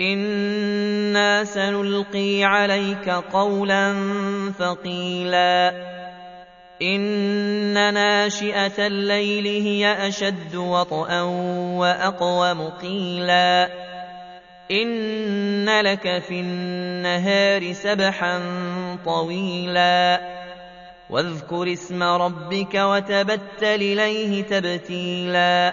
إنا سنلقي عليك قولا ثقيلا إن ناشئة الليل هي أشد وطئا وأقوم قيلا إن لك في النهار سبحا طويلا واذكر اسم ربك وتبتل إليه تبتيلا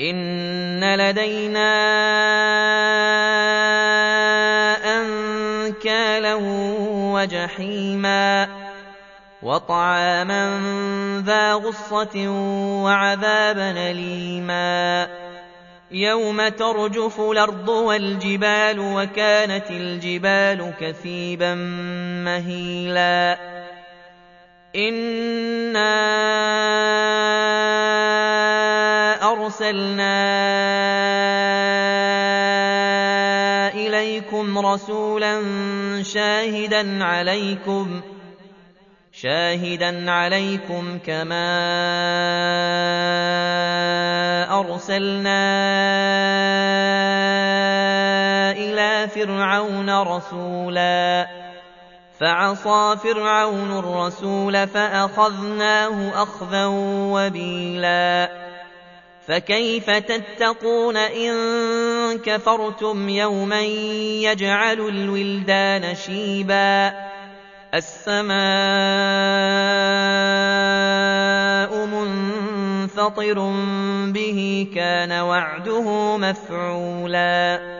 إن لدينا أنكالا وجحيما وطعاما ذا غصة وعذابا أليما يوم ترجف الأرض والجبال وكانت الجبال كثيبا مهيلا إِنَّا أَرْسَلْنَا إِلَيْكُمْ رَسُولًا شَاهِدًا عَلَيْكُمْ شاهدا عليكم كما أرسلنا إلى فرعون رسولا فعصى فرعون الرسول فأخذناه أخذا وبيلا. فكيف تتقون إن كفرتم يوما يجعل الولدان شيبا السماء منفطر به كان وعده مفعولا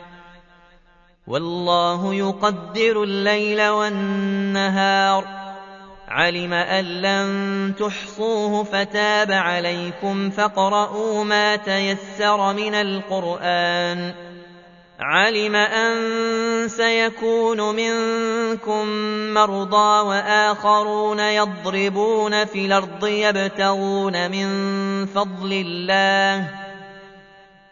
والله يقدر الليل والنهار. علم أن لن تحصوه فتاب عليكم فاقرؤوا ما تيسر من القرآن. علم أن سيكون منكم مرضى وآخرون يضربون في الأرض يبتغون من فضل الله.